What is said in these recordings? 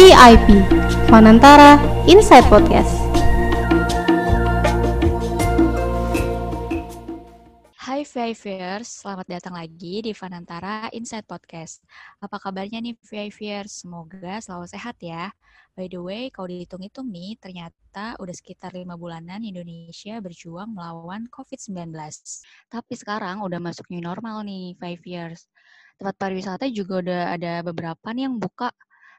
VIP Fanantara Inside Podcast. Hai VIVers, selamat datang lagi di Fanantara Inside Podcast. Apa kabarnya nih VIVers? Semoga selalu sehat ya. By the way, kalau dihitung-hitung nih, ternyata udah sekitar lima bulanan Indonesia berjuang melawan COVID-19. Tapi sekarang udah masuk new normal nih, VIVers. Tempat pariwisata juga udah ada beberapa nih yang buka,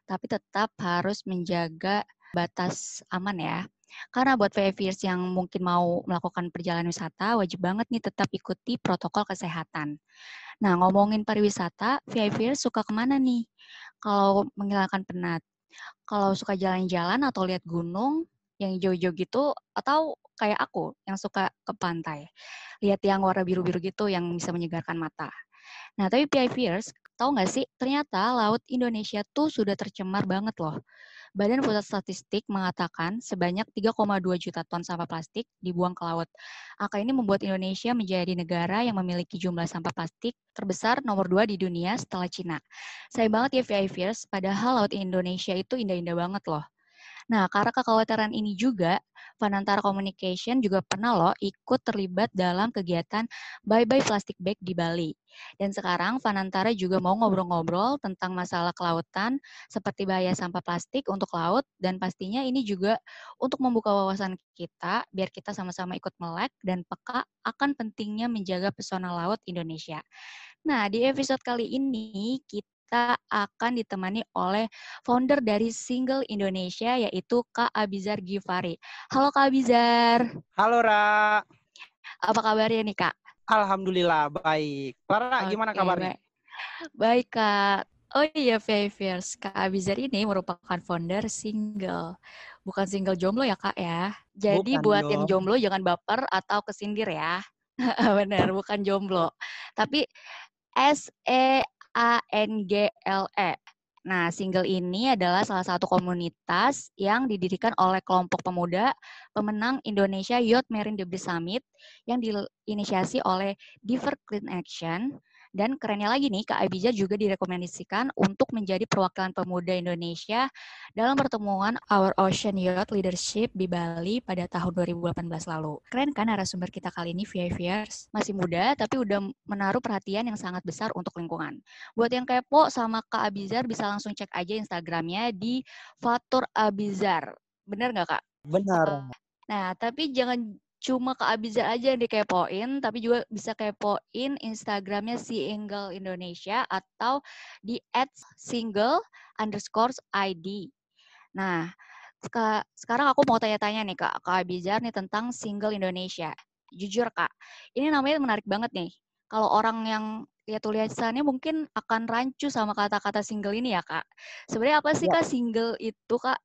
tapi tetap harus menjaga batas aman ya. Karena buat VIPers yang mungkin mau melakukan perjalanan wisata, wajib banget nih tetap ikuti protokol kesehatan. Nah, ngomongin pariwisata, VIPers suka ke mana nih? Kalau menghilangkan penat? Kalau suka jalan-jalan atau lihat gunung yang hijau-hijau gitu, atau kayak aku yang suka ke pantai. Lihat yang warna biru-biru gitu yang bisa menyegarkan mata. Nah, tapi VIPers, tahu nggak sih, ternyata laut Indonesia tuh sudah tercemar banget loh. Badan Pusat Statistik mengatakan sebanyak 3,2 juta ton sampah plastik dibuang ke laut. Angka ini membuat Indonesia menjadi negara yang memiliki jumlah sampah plastik terbesar nomor dua di dunia setelah Cina. Sayang banget ya VIVers, padahal laut Indonesia itu indah-indah banget loh. Nah, karena kekhawatiran ini juga, Fanantara Communication juga pernah loh ikut terlibat dalam kegiatan Bye Bye Plastic Bag di Bali. Dan sekarang Fanantara juga mau ngobrol-ngobrol tentang masalah kelautan seperti bahaya sampah plastik untuk laut dan pastinya ini juga untuk membuka wawasan kita biar kita sama-sama ikut melek dan peka akan pentingnya menjaga pesona laut Indonesia. Nah, di episode kali ini kita kita akan ditemani oleh founder dari Single Indonesia yaitu Kak Abizar Givari. Halo Kak Abizar. Halo Ra. Apa kabarnya nih Kak? Alhamdulillah baik. Clara okay, gimana kabarnya? Baik. baik Kak. Oh iya, Favors. Kak Abizar ini merupakan founder single. Bukan single jomblo ya, Kak ya. Jadi bukan buat dong. yang jomblo jangan baper atau kesindir ya. Benar, bukan jomblo. Tapi S E. Nah, single ini adalah salah satu komunitas yang didirikan oleh kelompok pemuda pemenang Indonesia Youth Marine Debris Summit yang diinisiasi oleh Diver Clean Action dan kerennya lagi nih, Kak Abija juga direkomendasikan untuk menjadi perwakilan pemuda Indonesia dalam pertemuan Our Ocean Youth Leadership di Bali pada tahun 2018 lalu. Keren kan narasumber kita kali ini, VIVers? Masih muda, tapi udah menaruh perhatian yang sangat besar untuk lingkungan. Buat yang kepo sama Kak Abizar, bisa langsung cek aja Instagramnya di Fatur Abizar. Bener nggak, Kak? Benar. Nah, tapi jangan cuma ke Abiza aja yang dikepoin, tapi juga bisa kepoin Instagramnya si Single Indonesia atau di @single underscore ID. Nah, sekarang aku mau tanya-tanya nih kak, ke Abizar nih tentang Single Indonesia. Jujur kak, ini namanya menarik banget nih. Kalau orang yang lihat tulisannya mungkin akan rancu sama kata-kata single ini ya kak. Sebenarnya apa sih ya. kak single itu kak?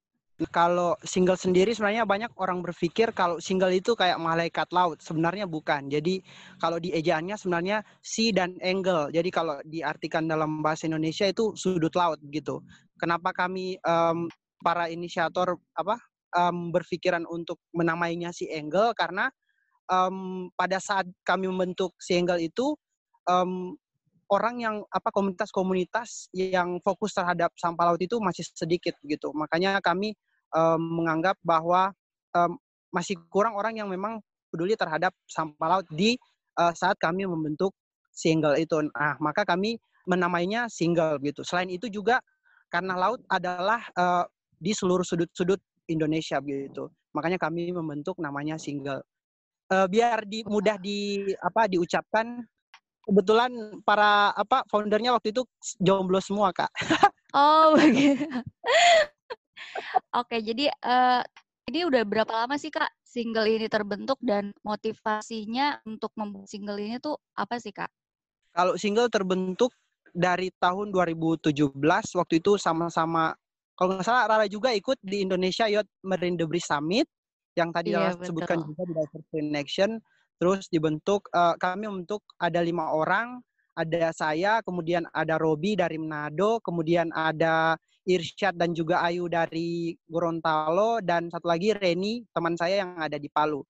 Kalau single sendiri sebenarnya banyak orang berpikir kalau single itu kayak malaikat laut. Sebenarnya bukan. Jadi kalau di ejaannya sebenarnya si dan angle. Jadi kalau diartikan dalam bahasa Indonesia itu sudut laut gitu. Kenapa kami um, para inisiator apa um, berpikiran untuk menamainya si angle karena um, pada saat kami membentuk si angle itu um, orang yang apa komunitas-komunitas yang fokus terhadap sampah laut itu masih sedikit gitu. Makanya kami um, menganggap bahwa um, masih kurang orang yang memang peduli terhadap sampah laut di uh, saat kami membentuk single itu. Nah, maka kami menamainya single gitu. Selain itu juga karena laut adalah uh, di seluruh sudut-sudut Indonesia gitu. Makanya kami membentuk namanya single. Uh, biar di, mudah di apa diucapkan kebetulan para apa foundernya waktu itu jomblo semua kak. Oh begitu. Oke jadi uh, ini udah berapa lama sih kak single ini terbentuk dan motivasinya untuk membuat single ini tuh apa sih kak? Kalau single terbentuk dari tahun 2017 waktu itu sama-sama kalau nggak salah Rara juga ikut di Indonesia Yacht Marine Debris Summit yang tadi iya, sebutkan juga di Diversity Action Terus dibentuk, uh, kami membentuk ada lima orang, ada saya, kemudian ada Robi dari Manado, kemudian ada Irsyad dan juga Ayu dari Gorontalo, dan satu lagi Reni, teman saya yang ada di Palu.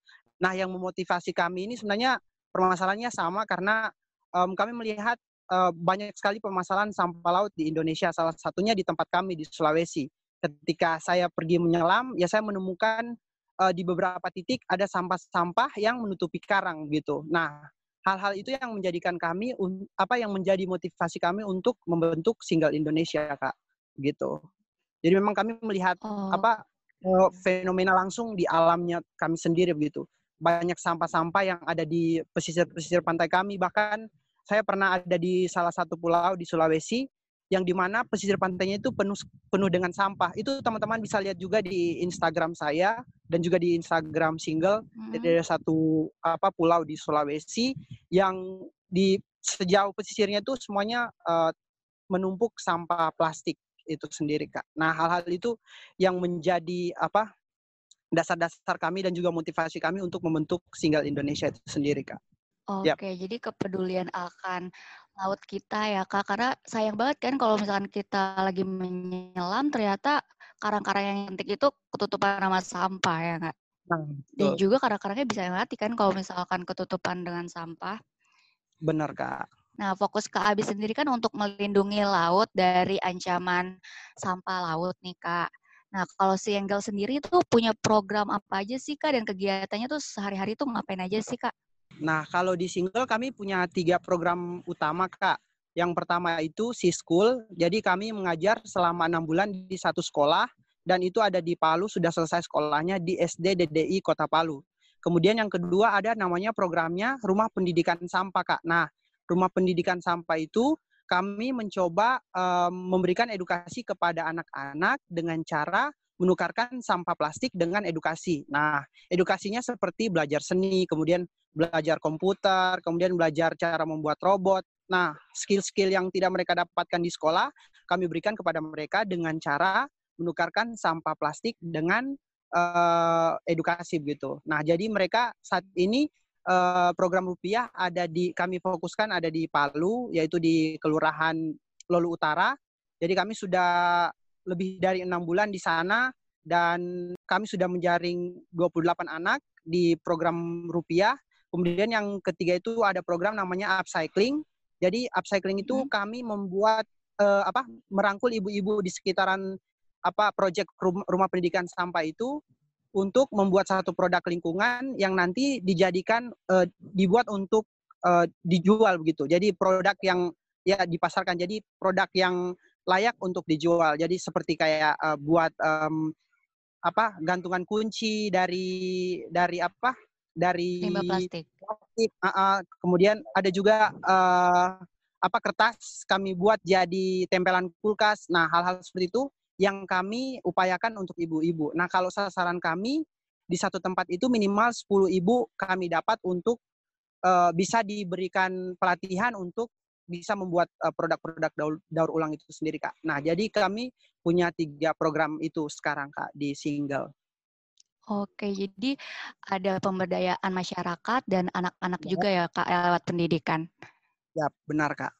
Nah, yang memotivasi kami ini sebenarnya permasalahannya sama karena um, kami melihat uh, banyak sekali permasalahan sampah laut di Indonesia, salah satunya di tempat kami di Sulawesi. ketika saya pergi menyelam, ya saya menemukan uh, di beberapa titik ada sampah-sampah yang menutupi karang gitu. Nah, hal-hal itu yang menjadikan kami apa yang menjadi motivasi kami untuk membentuk single Indonesia, Kak. Gitu. Jadi memang kami melihat oh. apa uh, fenomena langsung di alamnya kami sendiri begitu. Banyak sampah-sampah yang ada di pesisir-pesisir pantai kami bahkan saya pernah ada di salah satu pulau di Sulawesi yang di mana pesisir pantainya itu penuh penuh dengan sampah. Itu teman-teman bisa lihat juga di Instagram saya dan juga di Instagram single hmm. dari satu apa pulau di Sulawesi yang di sejauh pesisirnya itu semuanya uh, menumpuk sampah plastik itu sendiri kak. Nah hal-hal itu yang menjadi apa dasar-dasar kami dan juga motivasi kami untuk membentuk single Indonesia itu sendiri kak. Oke, okay, yep. jadi kepedulian akan laut kita ya kak, karena sayang banget kan kalau misalkan kita lagi menyelam ternyata karang-karang yang cantik itu ketutupan sama sampah ya kak. Nah, Dan juga karang-karangnya bisa mati kan kalau misalkan ketutupan dengan sampah. Benar kak. Nah, fokus Kak Abi sendiri kan untuk melindungi laut dari ancaman sampah laut nih Kak. Nah, kalau si Engel sendiri itu punya program apa aja sih Kak dan kegiatannya tuh sehari-hari tuh ngapain aja sih Kak? Nah, kalau di single kami punya tiga program utama, Kak. Yang pertama itu si school, jadi kami mengajar selama enam bulan di satu sekolah, dan itu ada di Palu, sudah selesai sekolahnya di SD DDI Kota Palu. Kemudian yang kedua ada namanya programnya Rumah Pendidikan Sampah, Kak. Nah, Rumah Pendidikan Sampah itu kami mencoba um, memberikan edukasi kepada anak-anak dengan cara menukarkan sampah plastik dengan edukasi. Nah, edukasinya seperti belajar seni, kemudian belajar komputer, kemudian belajar cara membuat robot. Nah, skill-skill yang tidak mereka dapatkan di sekolah, kami berikan kepada mereka dengan cara menukarkan sampah plastik dengan uh, edukasi begitu. Nah, jadi mereka saat ini uh, program rupiah ada di kami fokuskan ada di Palu, yaitu di Kelurahan Lolu Utara. Jadi kami sudah lebih dari enam bulan di sana dan kami sudah menjaring 28 anak di program rupiah. Kemudian yang ketiga itu ada program namanya upcycling. Jadi upcycling itu hmm. kami membuat uh, apa merangkul ibu-ibu di sekitaran apa proyek rumah pendidikan sampah itu untuk membuat satu produk lingkungan yang nanti dijadikan uh, dibuat untuk uh, dijual begitu. Jadi produk yang ya dipasarkan. Jadi produk yang layak untuk dijual. Jadi seperti kayak uh, buat um, apa gantungan kunci dari dari apa dari limbah plastik. plastik. Uh, uh, kemudian ada juga uh, apa kertas kami buat jadi tempelan kulkas. Nah hal-hal seperti itu yang kami upayakan untuk ibu-ibu. Nah kalau sasaran kami di satu tempat itu minimal 10 ibu kami dapat untuk uh, bisa diberikan pelatihan untuk bisa membuat uh, produk-produk daur, daur ulang itu sendiri kak. Nah jadi kami punya tiga program itu sekarang kak di single. Oke, jadi ada pemberdayaan masyarakat dan anak-anak ya. juga ya kak lewat pendidikan. Ya benar kak.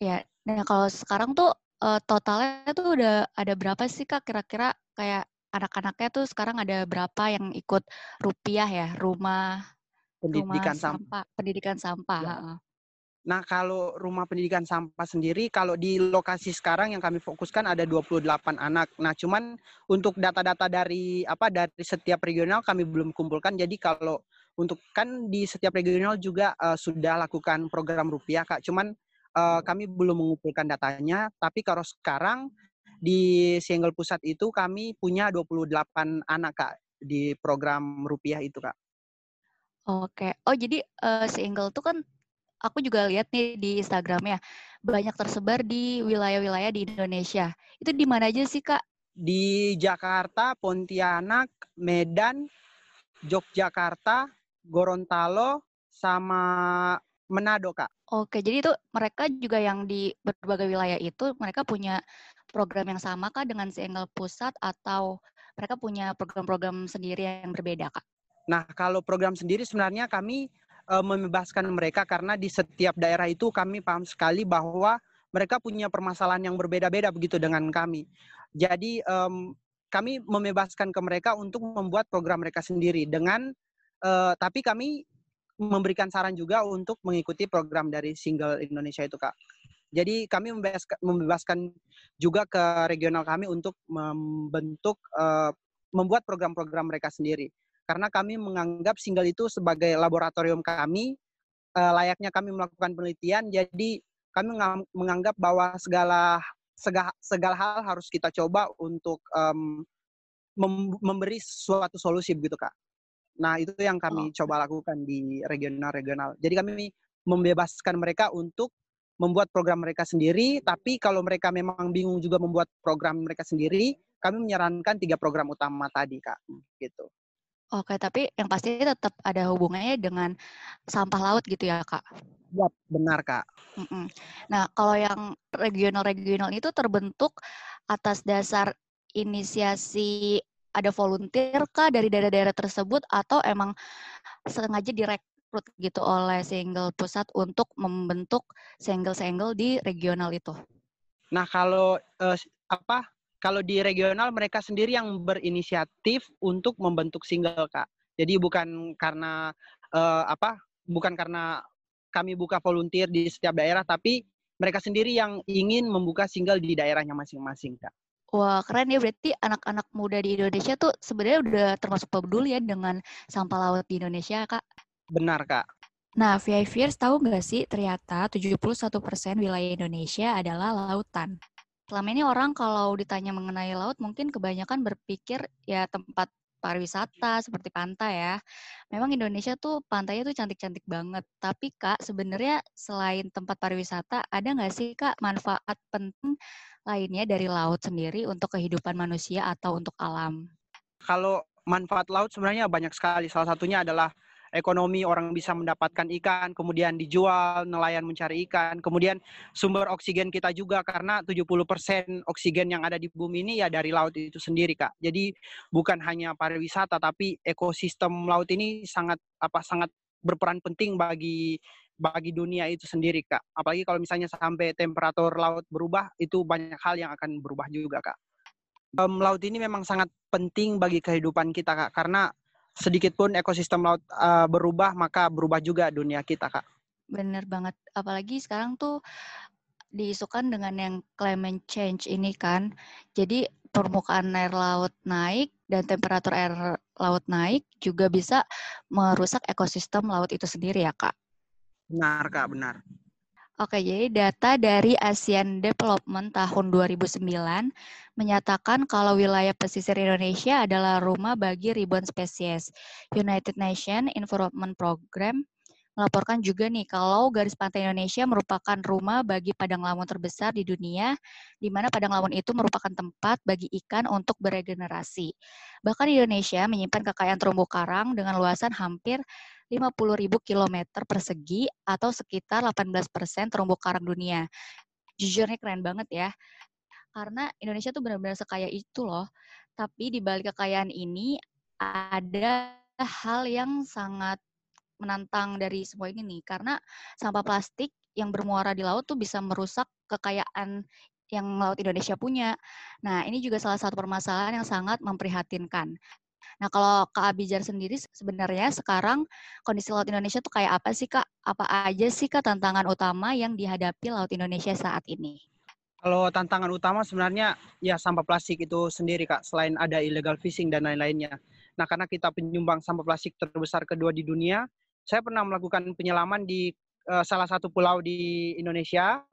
Ya, nah kalau sekarang tuh uh, totalnya tuh udah ada berapa sih kak kira-kira kayak anak-anaknya tuh sekarang ada berapa yang ikut rupiah ya rumah pendidikan rumah sampah, pendidikan sampah. Ya. Nah, kalau rumah pendidikan sampah sendiri, kalau di lokasi sekarang yang kami fokuskan ada 28 anak. Nah, cuman untuk data-data dari apa dari setiap regional kami belum kumpulkan. Jadi kalau untuk kan di setiap regional juga uh, sudah lakukan program rupiah, Kak. Cuman uh, kami belum mengumpulkan datanya, tapi kalau sekarang di single pusat itu kami punya 28 anak, Kak, di program rupiah itu, Kak. Oke. Oh, jadi uh, single itu kan aku juga lihat nih di Instagramnya banyak tersebar di wilayah-wilayah di Indonesia. Itu di mana aja sih kak? Di Jakarta, Pontianak, Medan, Yogyakarta, Gorontalo, sama Manado kak. Oke, jadi itu mereka juga yang di berbagai wilayah itu mereka punya program yang sama kak dengan single pusat atau mereka punya program-program sendiri yang berbeda kak? Nah, kalau program sendiri sebenarnya kami uh, membebaskan mereka karena di setiap daerah itu kami paham sekali bahwa mereka punya permasalahan yang berbeda-beda begitu dengan kami. Jadi um, kami membebaskan ke mereka untuk membuat program mereka sendiri dengan uh, tapi kami memberikan saran juga untuk mengikuti program dari single Indonesia itu kak. Jadi kami membebaskan, juga ke regional kami untuk membentuk uh, membuat program-program mereka sendiri. Karena kami menganggap single itu sebagai laboratorium kami, uh, layaknya kami melakukan penelitian. Jadi kami menganggap bahwa segala segala, segala hal harus kita coba untuk um, memberi suatu solusi begitu kak. Nah itu yang kami oh. coba lakukan di regional-regional. Jadi kami membebaskan mereka untuk membuat program mereka sendiri. Tapi kalau mereka memang bingung juga membuat program mereka sendiri, kami menyarankan tiga program utama tadi kak. Gitu. Oke, tapi yang pasti tetap ada hubungannya dengan sampah laut gitu ya, Kak? Ya, benar, Kak. Mm-mm. Nah, kalau yang regional-regional itu terbentuk atas dasar inisiasi ada volunteer kah dari daerah-daerah tersebut atau emang sengaja direkrut gitu oleh single pusat untuk membentuk single-single di regional itu? Nah, kalau uh, apa kalau di regional mereka sendiri yang berinisiatif untuk membentuk single kak. Jadi bukan karena uh, apa? Bukan karena kami buka volunteer di setiap daerah, tapi mereka sendiri yang ingin membuka single di daerahnya masing-masing kak. Wah keren ya berarti anak-anak muda di Indonesia tuh sebenarnya udah termasuk peduli ya dengan sampah laut di Indonesia kak. Benar kak. Nah, VIVers tahu nggak sih ternyata 71% wilayah Indonesia adalah lautan selama ini orang kalau ditanya mengenai laut mungkin kebanyakan berpikir ya tempat pariwisata seperti pantai ya. Memang Indonesia tuh pantainya tuh cantik-cantik banget. Tapi Kak, sebenarnya selain tempat pariwisata, ada nggak sih Kak manfaat penting lainnya dari laut sendiri untuk kehidupan manusia atau untuk alam? Kalau manfaat laut sebenarnya banyak sekali. Salah satunya adalah ekonomi orang bisa mendapatkan ikan, kemudian dijual, nelayan mencari ikan, kemudian sumber oksigen kita juga karena 70% oksigen yang ada di bumi ini ya dari laut itu sendiri, Kak. Jadi bukan hanya pariwisata tapi ekosistem laut ini sangat apa sangat berperan penting bagi bagi dunia itu sendiri, Kak. Apalagi kalau misalnya sampai temperatur laut berubah, itu banyak hal yang akan berubah juga, Kak. Um, laut ini memang sangat penting bagi kehidupan kita, Kak, karena sedikit pun ekosistem laut uh, berubah, maka berubah juga dunia kita, Kak. Bener banget. Apalagi sekarang tuh diisukan dengan yang climate change ini kan. Jadi permukaan air laut naik dan temperatur air laut naik juga bisa merusak ekosistem laut itu sendiri ya, Kak. Benar, Kak, benar. Oke, jadi data dari ASEAN Development tahun 2009 menyatakan kalau wilayah pesisir Indonesia adalah rumah bagi ribuan spesies. United Nations Environment Program melaporkan juga nih kalau garis pantai Indonesia merupakan rumah bagi padang lamun terbesar di dunia, di mana padang lamun itu merupakan tempat bagi ikan untuk beregenerasi. Bahkan Indonesia menyimpan kekayaan terumbu karang dengan luasan hampir 50.000 km persegi atau sekitar 18% terumbu karang dunia. Jujurnya keren banget ya. Karena Indonesia tuh benar-benar sekaya itu loh. Tapi di balik kekayaan ini ada hal yang sangat menantang dari semua ini nih. Karena sampah plastik yang bermuara di laut tuh bisa merusak kekayaan yang laut Indonesia punya. Nah, ini juga salah satu permasalahan yang sangat memprihatinkan. Nah, kalau Kak Abijar sendiri sebenarnya sekarang kondisi Laut Indonesia tuh kayak apa sih Kak? Apa aja sih Kak tantangan utama yang dihadapi Laut Indonesia saat ini? Kalau tantangan utama sebenarnya ya sampah plastik itu sendiri Kak, selain ada illegal fishing dan lain-lainnya. Nah, karena kita penyumbang sampah plastik terbesar kedua di dunia, saya pernah melakukan penyelaman di uh, salah satu pulau di Indonesia,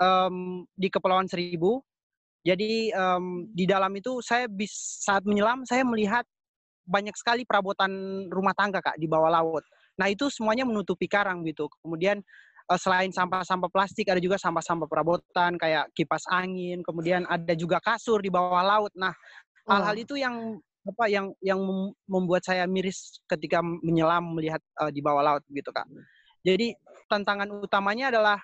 um, di Kepulauan Seribu. Jadi um, di dalam itu saya bis, saat menyelam saya melihat banyak sekali perabotan rumah tangga kak di bawah laut. Nah itu semuanya menutupi karang gitu. Kemudian uh, selain sampah-sampah plastik ada juga sampah-sampah perabotan kayak kipas angin. Kemudian ada juga kasur di bawah laut. Nah hal-hal itu yang apa yang yang membuat saya miris ketika menyelam melihat uh, di bawah laut gitu kak. Jadi tantangan utamanya adalah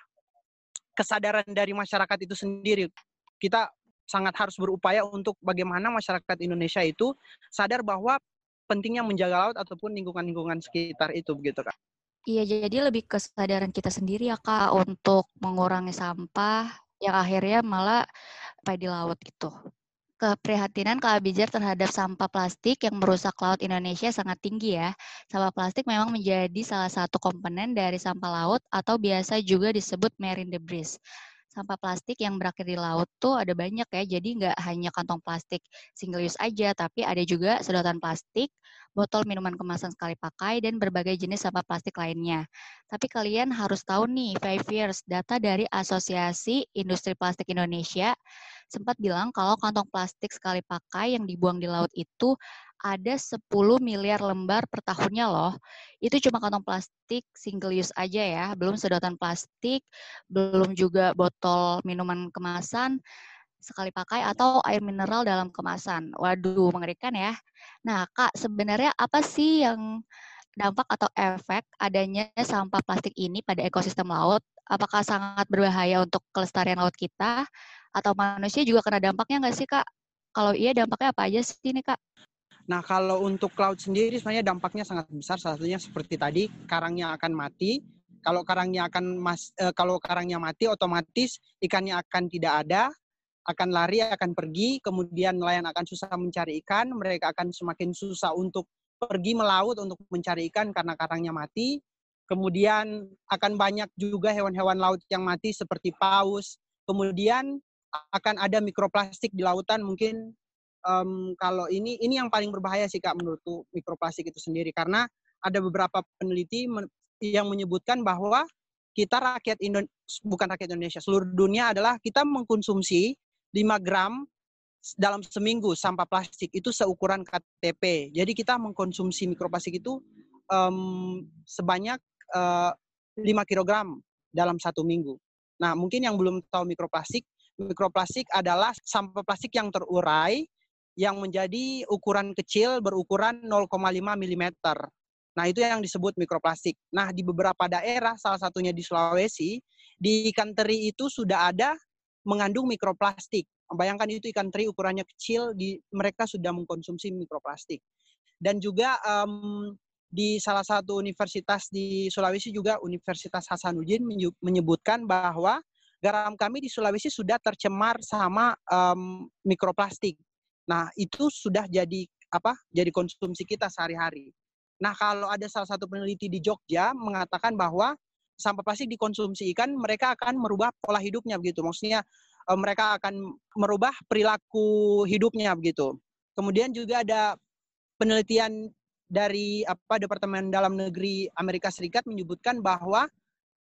kesadaran dari masyarakat itu sendiri. Kita sangat harus berupaya untuk bagaimana masyarakat Indonesia itu sadar bahwa pentingnya menjaga laut ataupun lingkungan-lingkungan sekitar itu begitu kak. Iya, jadi lebih kesadaran kita sendiri ya kak untuk mengurangi sampah yang akhirnya malah sampai di laut gitu. Keprihatinan Kak Abijar terhadap sampah plastik yang merusak laut Indonesia sangat tinggi ya. Sampah plastik memang menjadi salah satu komponen dari sampah laut atau biasa juga disebut marine debris. Sampah plastik yang berakhir di laut tuh ada banyak ya. Jadi nggak hanya kantong plastik single use aja, tapi ada juga sedotan plastik, botol minuman kemasan sekali pakai, dan berbagai jenis sampah plastik lainnya. Tapi kalian harus tahu nih, five years data dari Asosiasi Industri Plastik Indonesia sempat bilang kalau kantong plastik sekali pakai yang dibuang di laut itu ada 10 miliar lembar per tahunnya loh. Itu cuma kantong plastik single use aja ya, belum sedotan plastik, belum juga botol minuman kemasan sekali pakai atau air mineral dalam kemasan. Waduh, mengerikan ya. Nah, Kak, sebenarnya apa sih yang dampak atau efek adanya sampah plastik ini pada ekosistem laut? Apakah sangat berbahaya untuk kelestarian laut kita? Atau manusia juga kena dampaknya nggak sih, Kak? Kalau iya, dampaknya apa aja sih ini, Kak? Nah, kalau untuk laut sendiri sebenarnya dampaknya sangat besar. Salah satunya seperti tadi, karangnya akan mati. Kalau karangnya akan mas, eh, kalau karangnya mati, otomatis ikannya akan tidak ada, akan lari, akan pergi. Kemudian nelayan akan susah mencari ikan. Mereka akan semakin susah untuk pergi melaut untuk mencari ikan karena karangnya mati. Kemudian akan banyak juga hewan-hewan laut yang mati seperti paus. Kemudian akan ada mikroplastik di lautan mungkin um, kalau ini ini yang paling berbahaya sih kak menurutku mikroplastik itu sendiri karena ada beberapa peneliti yang menyebutkan bahwa kita rakyat Indon bukan rakyat Indonesia seluruh dunia adalah kita mengkonsumsi 5 gram dalam seminggu sampah plastik itu seukuran KTP. Jadi kita mengkonsumsi mikroplastik itu um, sebanyak uh, 5 kg dalam satu minggu. Nah, mungkin yang belum tahu mikroplastik, mikroplastik adalah sampah plastik yang terurai yang menjadi ukuran kecil berukuran 0,5 mm. Nah, itu yang disebut mikroplastik. Nah, di beberapa daerah, salah satunya di Sulawesi, di ikan teri itu sudah ada mengandung mikroplastik. Bayangkan itu ikan teri ukurannya kecil, di, mereka sudah mengkonsumsi mikroplastik. Dan juga um, di salah satu universitas di Sulawesi juga Universitas Hasanuddin menyebutkan bahwa garam kami di Sulawesi sudah tercemar sama um, mikroplastik. Nah, itu sudah jadi apa? Jadi konsumsi kita sehari-hari. Nah, kalau ada salah satu peneliti di Jogja mengatakan bahwa sampah plastik dikonsumsi ikan, mereka akan merubah pola hidupnya begitu. Maksudnya eh, mereka akan merubah perilaku hidupnya begitu. Kemudian juga ada penelitian dari apa Departemen Dalam Negeri Amerika Serikat menyebutkan bahwa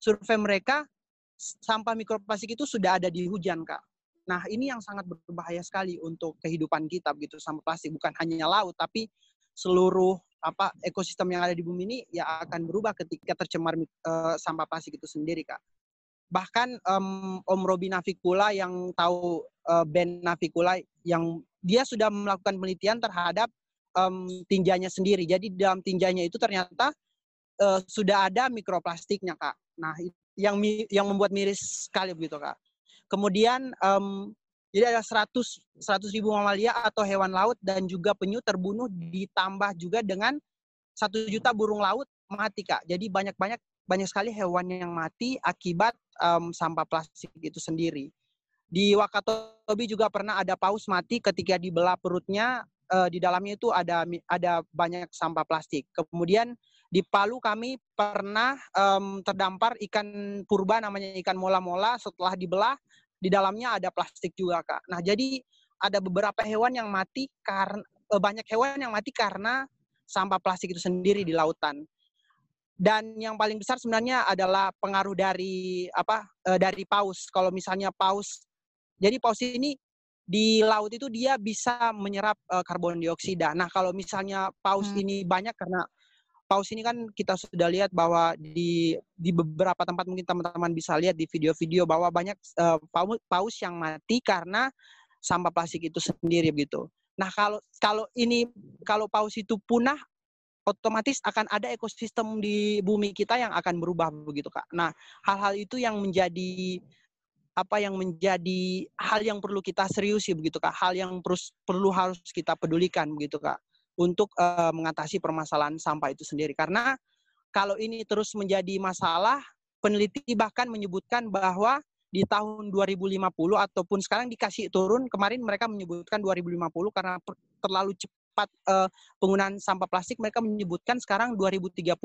survei mereka sampah mikroplastik itu sudah ada di hujan, Kak. Nah, ini yang sangat berbahaya sekali untuk kehidupan kita begitu sama plastik bukan hanya laut tapi seluruh apa ekosistem yang ada di bumi ini ya akan berubah ketika tercemar uh, sampah plastik itu sendiri, Kak. Bahkan um, Om Robi Navikula yang tahu uh, band Navikula yang dia sudah melakukan penelitian terhadap um, tinjanya sendiri. Jadi dalam tinjanya itu ternyata uh, sudah ada mikroplastiknya, Kak. Nah, yang yang membuat miris sekali begitu, Kak. Kemudian um, jadi ada 100 100 ribu mamalia atau hewan laut dan juga penyu terbunuh ditambah juga dengan satu juta burung laut mati kak. Jadi banyak banyak banyak sekali hewan yang mati akibat um, sampah plastik itu sendiri. Di Wakatobi juga pernah ada paus mati ketika dibelah perutnya uh, di dalamnya itu ada ada banyak sampah plastik. Kemudian di Palu kami pernah um, terdampar ikan purba namanya ikan mola-mola setelah dibelah di dalamnya ada plastik juga kak. Nah jadi ada beberapa hewan yang mati karena eh, banyak hewan yang mati karena sampah plastik itu sendiri di lautan. Dan yang paling besar sebenarnya adalah pengaruh dari apa eh, dari paus. Kalau misalnya paus, jadi paus ini di laut itu dia bisa menyerap eh, karbon dioksida. Nah kalau misalnya paus hmm. ini banyak karena paus ini kan kita sudah lihat bahwa di di beberapa tempat mungkin teman-teman bisa lihat di video-video bahwa banyak uh, paus paus yang mati karena sampah plastik itu sendiri begitu. Nah, kalau kalau ini kalau paus itu punah otomatis akan ada ekosistem di bumi kita yang akan berubah begitu, Kak. Nah, hal-hal itu yang menjadi apa yang menjadi hal yang perlu kita seriusi begitu Kak. Hal yang terus perlu harus kita pedulikan begitu Kak untuk uh, mengatasi permasalahan sampah itu sendiri. Karena kalau ini terus menjadi masalah, peneliti bahkan menyebutkan bahwa di tahun 2050 ataupun sekarang dikasih turun, kemarin mereka menyebutkan 2050 karena terlalu cepat uh, penggunaan sampah plastik, mereka menyebutkan sekarang 2030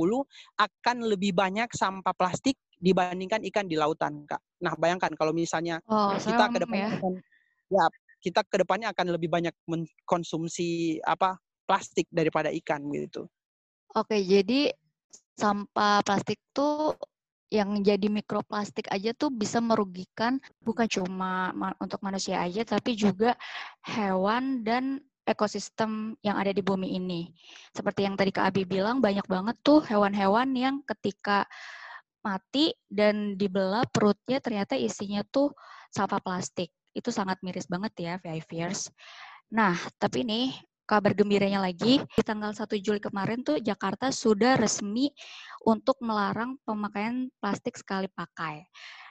akan lebih banyak sampah plastik dibandingkan ikan di lautan, Kak. Nah, bayangkan kalau misalnya Oh, kita ke depannya ya. ya, kita ke depannya akan lebih banyak mengkonsumsi apa, plastik daripada ikan gitu. Oke, jadi sampah plastik tuh yang jadi mikroplastik aja tuh bisa merugikan bukan cuma ma untuk manusia aja, tapi juga hewan dan ekosistem yang ada di bumi ini. Seperti yang tadi Kak Abi bilang, banyak banget tuh hewan-hewan yang ketika mati dan dibelah perutnya ternyata isinya tuh sampah plastik. Itu sangat miris banget ya, VIVers. Nah, tapi nih kabar gembiranya lagi, di tanggal 1 Juli kemarin tuh Jakarta sudah resmi untuk melarang pemakaian plastik sekali pakai.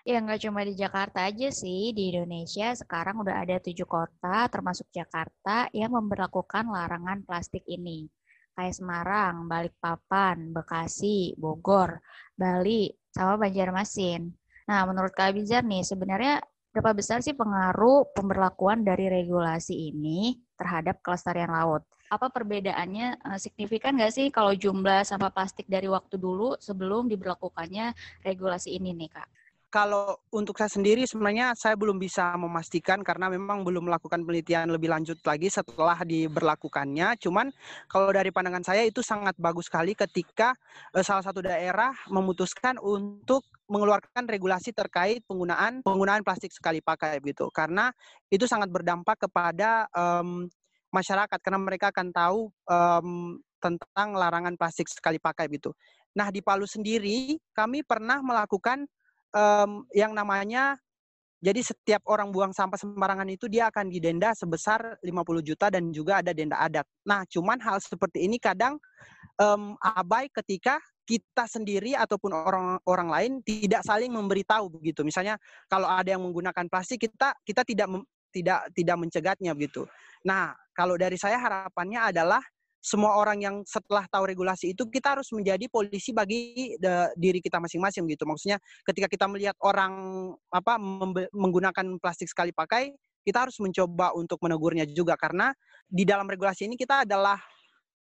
Ya nggak cuma di Jakarta aja sih, di Indonesia sekarang udah ada tujuh kota termasuk Jakarta yang memperlakukan larangan plastik ini. Kayak Semarang, Balikpapan, Bekasi, Bogor, Bali, sama Banjarmasin. Nah, menurut Kak Bizar nih, sebenarnya berapa besar sih pengaruh pemberlakuan dari regulasi ini terhadap kelestarian laut? Apa perbedaannya uh, signifikan nggak sih kalau jumlah sampah plastik dari waktu dulu sebelum diberlakukannya regulasi ini nih, Kak? Kalau untuk saya sendiri sebenarnya saya belum bisa memastikan karena memang belum melakukan penelitian lebih lanjut lagi setelah diberlakukannya. Cuman kalau dari pandangan saya itu sangat bagus sekali ketika uh, salah satu daerah memutuskan untuk mengeluarkan regulasi terkait penggunaan penggunaan plastik sekali pakai gitu. Karena itu sangat berdampak kepada um, masyarakat karena mereka akan tahu um, tentang larangan plastik sekali pakai gitu. Nah, di Palu sendiri kami pernah melakukan um, yang namanya jadi setiap orang buang sampah sembarangan itu dia akan didenda sebesar 50 juta dan juga ada denda adat. Nah, cuman hal seperti ini kadang um, abai ketika kita sendiri ataupun orang-orang lain tidak saling memberitahu begitu. Misalnya kalau ada yang menggunakan plastik kita kita tidak tidak tidak mencegatnya begitu. Nah, kalau dari saya harapannya adalah semua orang yang setelah tahu regulasi itu kita harus menjadi polisi bagi de, diri kita masing-masing gitu. Maksudnya ketika kita melihat orang apa menggunakan plastik sekali pakai, kita harus mencoba untuk menegurnya juga karena di dalam regulasi ini kita adalah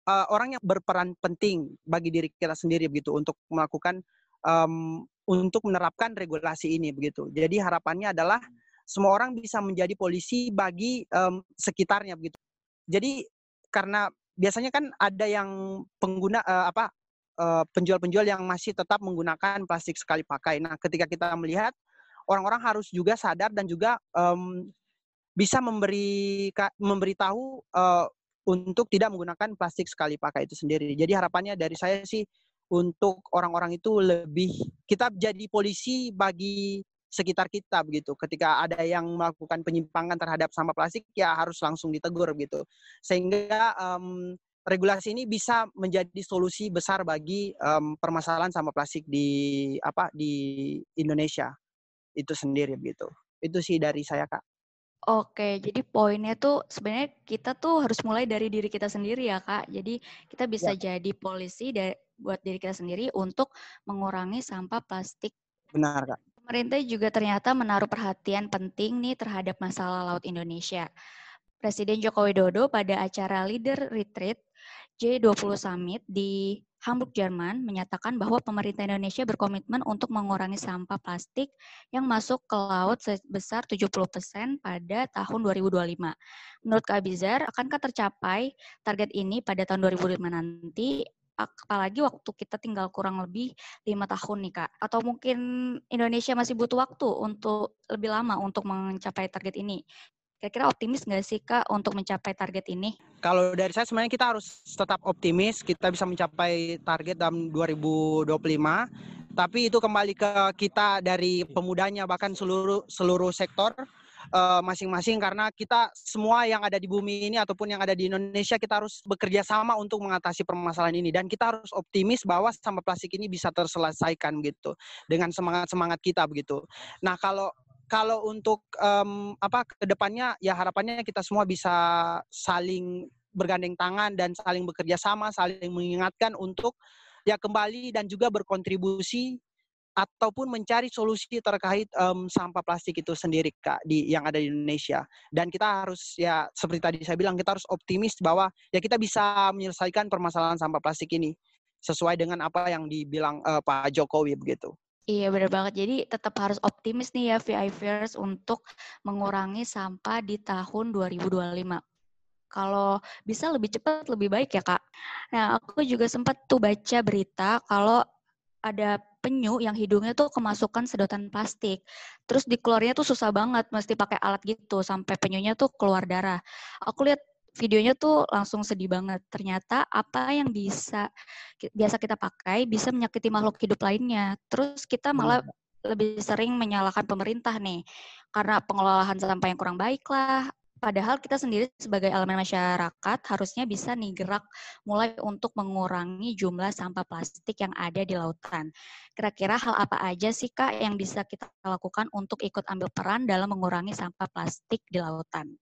uh, orang yang berperan penting bagi diri kita sendiri begitu untuk melakukan um, untuk menerapkan regulasi ini begitu. Jadi harapannya adalah semua orang bisa menjadi polisi bagi um, sekitarnya begitu. Jadi karena biasanya kan ada yang pengguna uh, apa penjual-penjual yang masih tetap menggunakan plastik sekali pakai. Nah, ketika kita melihat orang-orang harus juga sadar dan juga um, bisa memberi memberitahu uh, untuk tidak menggunakan plastik sekali pakai itu sendiri. Jadi harapannya dari saya sih untuk orang-orang itu lebih kita jadi polisi bagi sekitar kita begitu. Ketika ada yang melakukan penyimpangan terhadap sampah plastik ya harus langsung ditegur gitu. Sehingga um, regulasi ini bisa menjadi solusi besar bagi um, permasalahan sampah plastik di apa di Indonesia itu sendiri begitu. Itu sih dari saya kak. Oke, jadi poinnya tuh sebenarnya kita tuh harus mulai dari diri kita sendiri ya kak. Jadi kita bisa ya. jadi polisi buat diri kita sendiri untuk mengurangi sampah plastik. Benar kak. Pemerintah juga ternyata menaruh perhatian penting nih terhadap masalah laut Indonesia. Presiden Joko Widodo pada acara Leader Retreat J20 Summit di Hamburg, Jerman menyatakan bahwa pemerintah Indonesia berkomitmen untuk mengurangi sampah plastik yang masuk ke laut sebesar 70% pada tahun 2025. Menurut Kak Bizar, akankah tercapai target ini pada tahun 2005 nanti? Apalagi waktu kita tinggal kurang lebih lima tahun nih kak. Atau mungkin Indonesia masih butuh waktu untuk lebih lama untuk mencapai target ini. Kira-kira optimis nggak sih kak untuk mencapai target ini? Kalau dari saya sebenarnya kita harus tetap optimis kita bisa mencapai target dalam 2025 tapi itu kembali ke kita dari pemudanya bahkan seluruh seluruh sektor masing-masing uh, karena kita semua yang ada di bumi ini ataupun yang ada di Indonesia kita harus bekerja sama untuk mengatasi permasalahan ini dan kita harus optimis bahwa sampah plastik ini bisa terselesaikan gitu dengan semangat-semangat kita begitu. Nah, kalau kalau untuk um, apa ke depannya ya harapannya kita semua bisa saling bergandeng tangan dan saling bekerja sama, saling mengingatkan untuk ya kembali dan juga berkontribusi ataupun mencari solusi terkait um, sampah plastik itu sendiri kak di yang ada di Indonesia dan kita harus ya seperti tadi saya bilang kita harus optimis bahwa ya kita bisa menyelesaikan permasalahan sampah plastik ini sesuai dengan apa yang dibilang uh, Pak Jokowi begitu. Iya benar banget. Jadi tetap harus optimis nih ya VIVers untuk mengurangi sampah di tahun 2025. Kalau bisa lebih cepat lebih baik ya kak. Nah aku juga sempat tuh baca berita kalau ada penyu yang hidungnya tuh kemasukan sedotan plastik. Terus dikeluarnya tuh susah banget, mesti pakai alat gitu sampai penyunya tuh keluar darah. Aku lihat videonya tuh langsung sedih banget. Ternyata apa yang bisa biasa kita pakai bisa menyakiti makhluk hidup lainnya. Terus kita malah lebih sering menyalahkan pemerintah nih karena pengelolaan sampah yang kurang baik lah. Padahal kita sendiri sebagai elemen masyarakat harusnya bisa nih gerak mulai untuk mengurangi jumlah sampah plastik yang ada di lautan. Kira-kira hal apa aja sih Kak yang bisa kita lakukan untuk ikut ambil peran dalam mengurangi sampah plastik di lautan?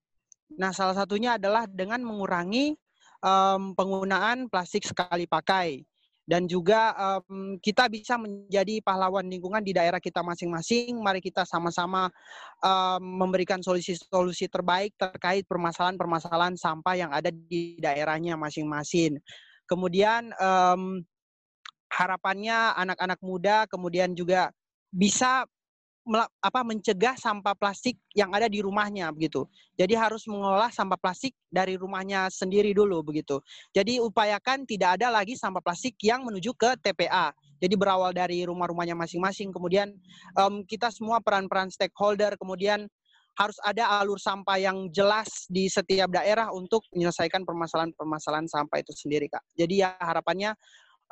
Nah, salah satunya adalah dengan mengurangi um, penggunaan plastik sekali pakai dan juga um, kita bisa menjadi pahlawan lingkungan di daerah kita masing-masing. Mari kita sama-sama um, memberikan solusi-solusi terbaik terkait permasalahan-permasalahan sampah yang ada di daerahnya masing-masing. Kemudian um, harapannya anak-anak muda kemudian juga bisa apa mencegah sampah plastik yang ada di rumahnya begitu. Jadi harus mengolah sampah plastik dari rumahnya sendiri dulu begitu. Jadi upayakan tidak ada lagi sampah plastik yang menuju ke TPA. Jadi berawal dari rumah-rumahnya masing-masing. Kemudian um, kita semua peran-peran stakeholder. Kemudian harus ada alur sampah yang jelas di setiap daerah untuk menyelesaikan permasalahan-permasalahan sampah itu sendiri, kak. Jadi ya harapannya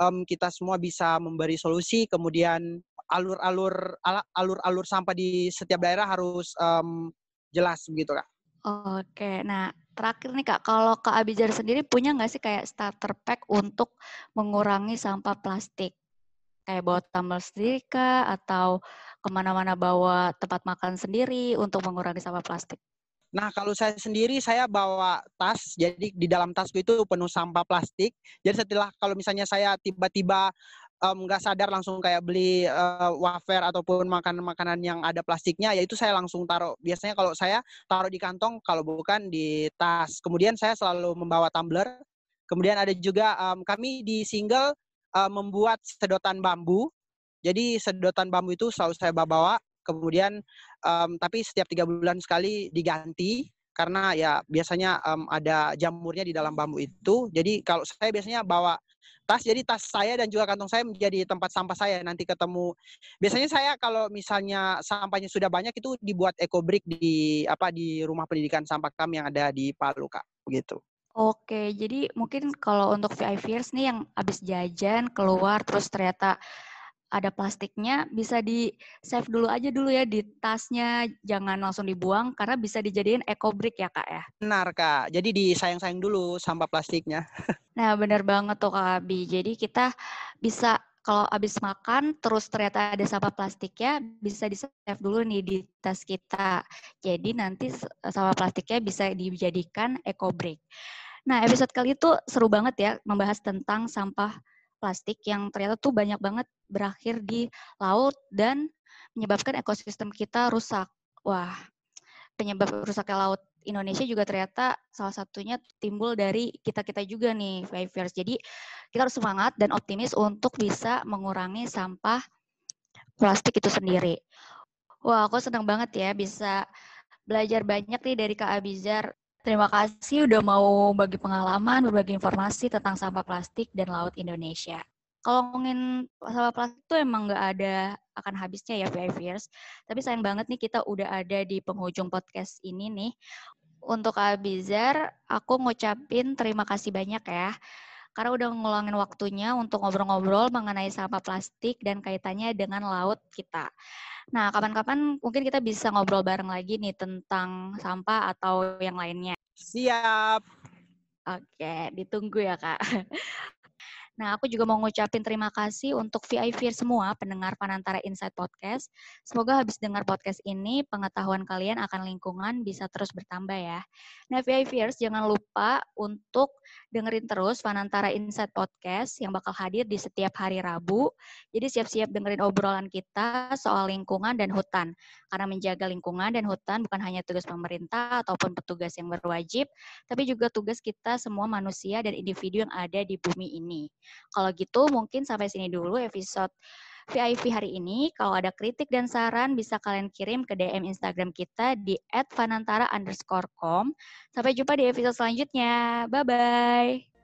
um, kita semua bisa memberi solusi. Kemudian alur-alur alur-alur sampah di setiap daerah harus um, jelas begitu kak. Oke, nah terakhir nih kak, kalau kak Abijar sendiri punya nggak sih kayak starter pack untuk mengurangi sampah plastik? Kayak bawa tumbler sendiri kak, atau ke mana-mana bawa tempat makan sendiri untuk mengurangi sampah plastik? Nah, kalau saya sendiri saya bawa tas, jadi di dalam tasku itu penuh sampah plastik. Jadi setelah kalau misalnya saya tiba-tiba nggak um, sadar langsung kayak beli uh, wafer ataupun makanan-makanan yang ada plastiknya, ya itu saya langsung taruh. Biasanya kalau saya taruh di kantong, kalau bukan di tas. Kemudian saya selalu membawa tumbler. Kemudian ada juga um, kami di single uh, membuat sedotan bambu. Jadi sedotan bambu itu selalu saya bawa. Kemudian um, tapi setiap tiga bulan sekali diganti karena ya biasanya um, ada jamurnya di dalam bambu itu. Jadi kalau saya biasanya bawa tas jadi tas saya dan juga kantong saya menjadi tempat sampah saya nanti ketemu. Biasanya saya kalau misalnya sampahnya sudah banyak itu dibuat eco brick di apa di rumah pendidikan sampah kami yang ada di Palu kak. Begitu. Oke, jadi mungkin kalau untuk VIVers nih yang habis jajan keluar terus ternyata ada plastiknya bisa di save dulu aja dulu ya di tasnya. Jangan langsung dibuang karena bisa dijadiin eco brick ya kak ya. Benar kak. Jadi disayang-sayang dulu sampah plastiknya. Nah benar banget tuh kak Abi. Jadi kita bisa kalau habis makan terus ternyata ada sampah plastiknya bisa di save dulu nih di tas kita. Jadi nanti sampah plastiknya bisa dijadikan eco brick. Nah episode kali itu seru banget ya membahas tentang sampah plastik yang ternyata tuh banyak banget berakhir di laut dan menyebabkan ekosistem kita rusak. Wah, penyebab rusaknya laut Indonesia juga ternyata salah satunya timbul dari kita-kita juga nih, Fivers. Jadi kita harus semangat dan optimis untuk bisa mengurangi sampah plastik itu sendiri. Wah, aku senang banget ya bisa belajar banyak nih dari Kak Abizar. Terima kasih udah mau bagi pengalaman, berbagi informasi tentang sampah plastik dan laut Indonesia. Kalau ngomongin sampah plastik itu emang nggak ada akan habisnya ya five years. Tapi sayang banget nih kita udah ada di penghujung podcast ini nih. Untuk Abizar, aku ngucapin terima kasih banyak ya. Karena udah ngeluangin waktunya untuk ngobrol-ngobrol mengenai sampah plastik dan kaitannya dengan laut kita. Nah, kapan-kapan mungkin kita bisa ngobrol bareng lagi nih tentang sampah atau yang lainnya. Siap. Oke, ditunggu ya, Kak. Nah, aku juga mau ngucapin terima kasih untuk VIP semua pendengar Panantara Insight Podcast. Semoga habis dengar podcast ini, pengetahuan kalian akan lingkungan bisa terus bertambah ya. Nah, VIPers jangan lupa untuk dengerin terus Panantara Insight Podcast yang bakal hadir di setiap hari Rabu. Jadi siap-siap dengerin obrolan kita soal lingkungan dan hutan. Karena menjaga lingkungan dan hutan bukan hanya tugas pemerintah ataupun petugas yang berwajib, tapi juga tugas kita semua manusia dan individu yang ada di bumi ini. Kalau gitu mungkin sampai sini dulu episode VIP hari ini. Kalau ada kritik dan saran bisa kalian kirim ke DM Instagram kita di @fanantara_com. Sampai jumpa di episode selanjutnya. Bye bye.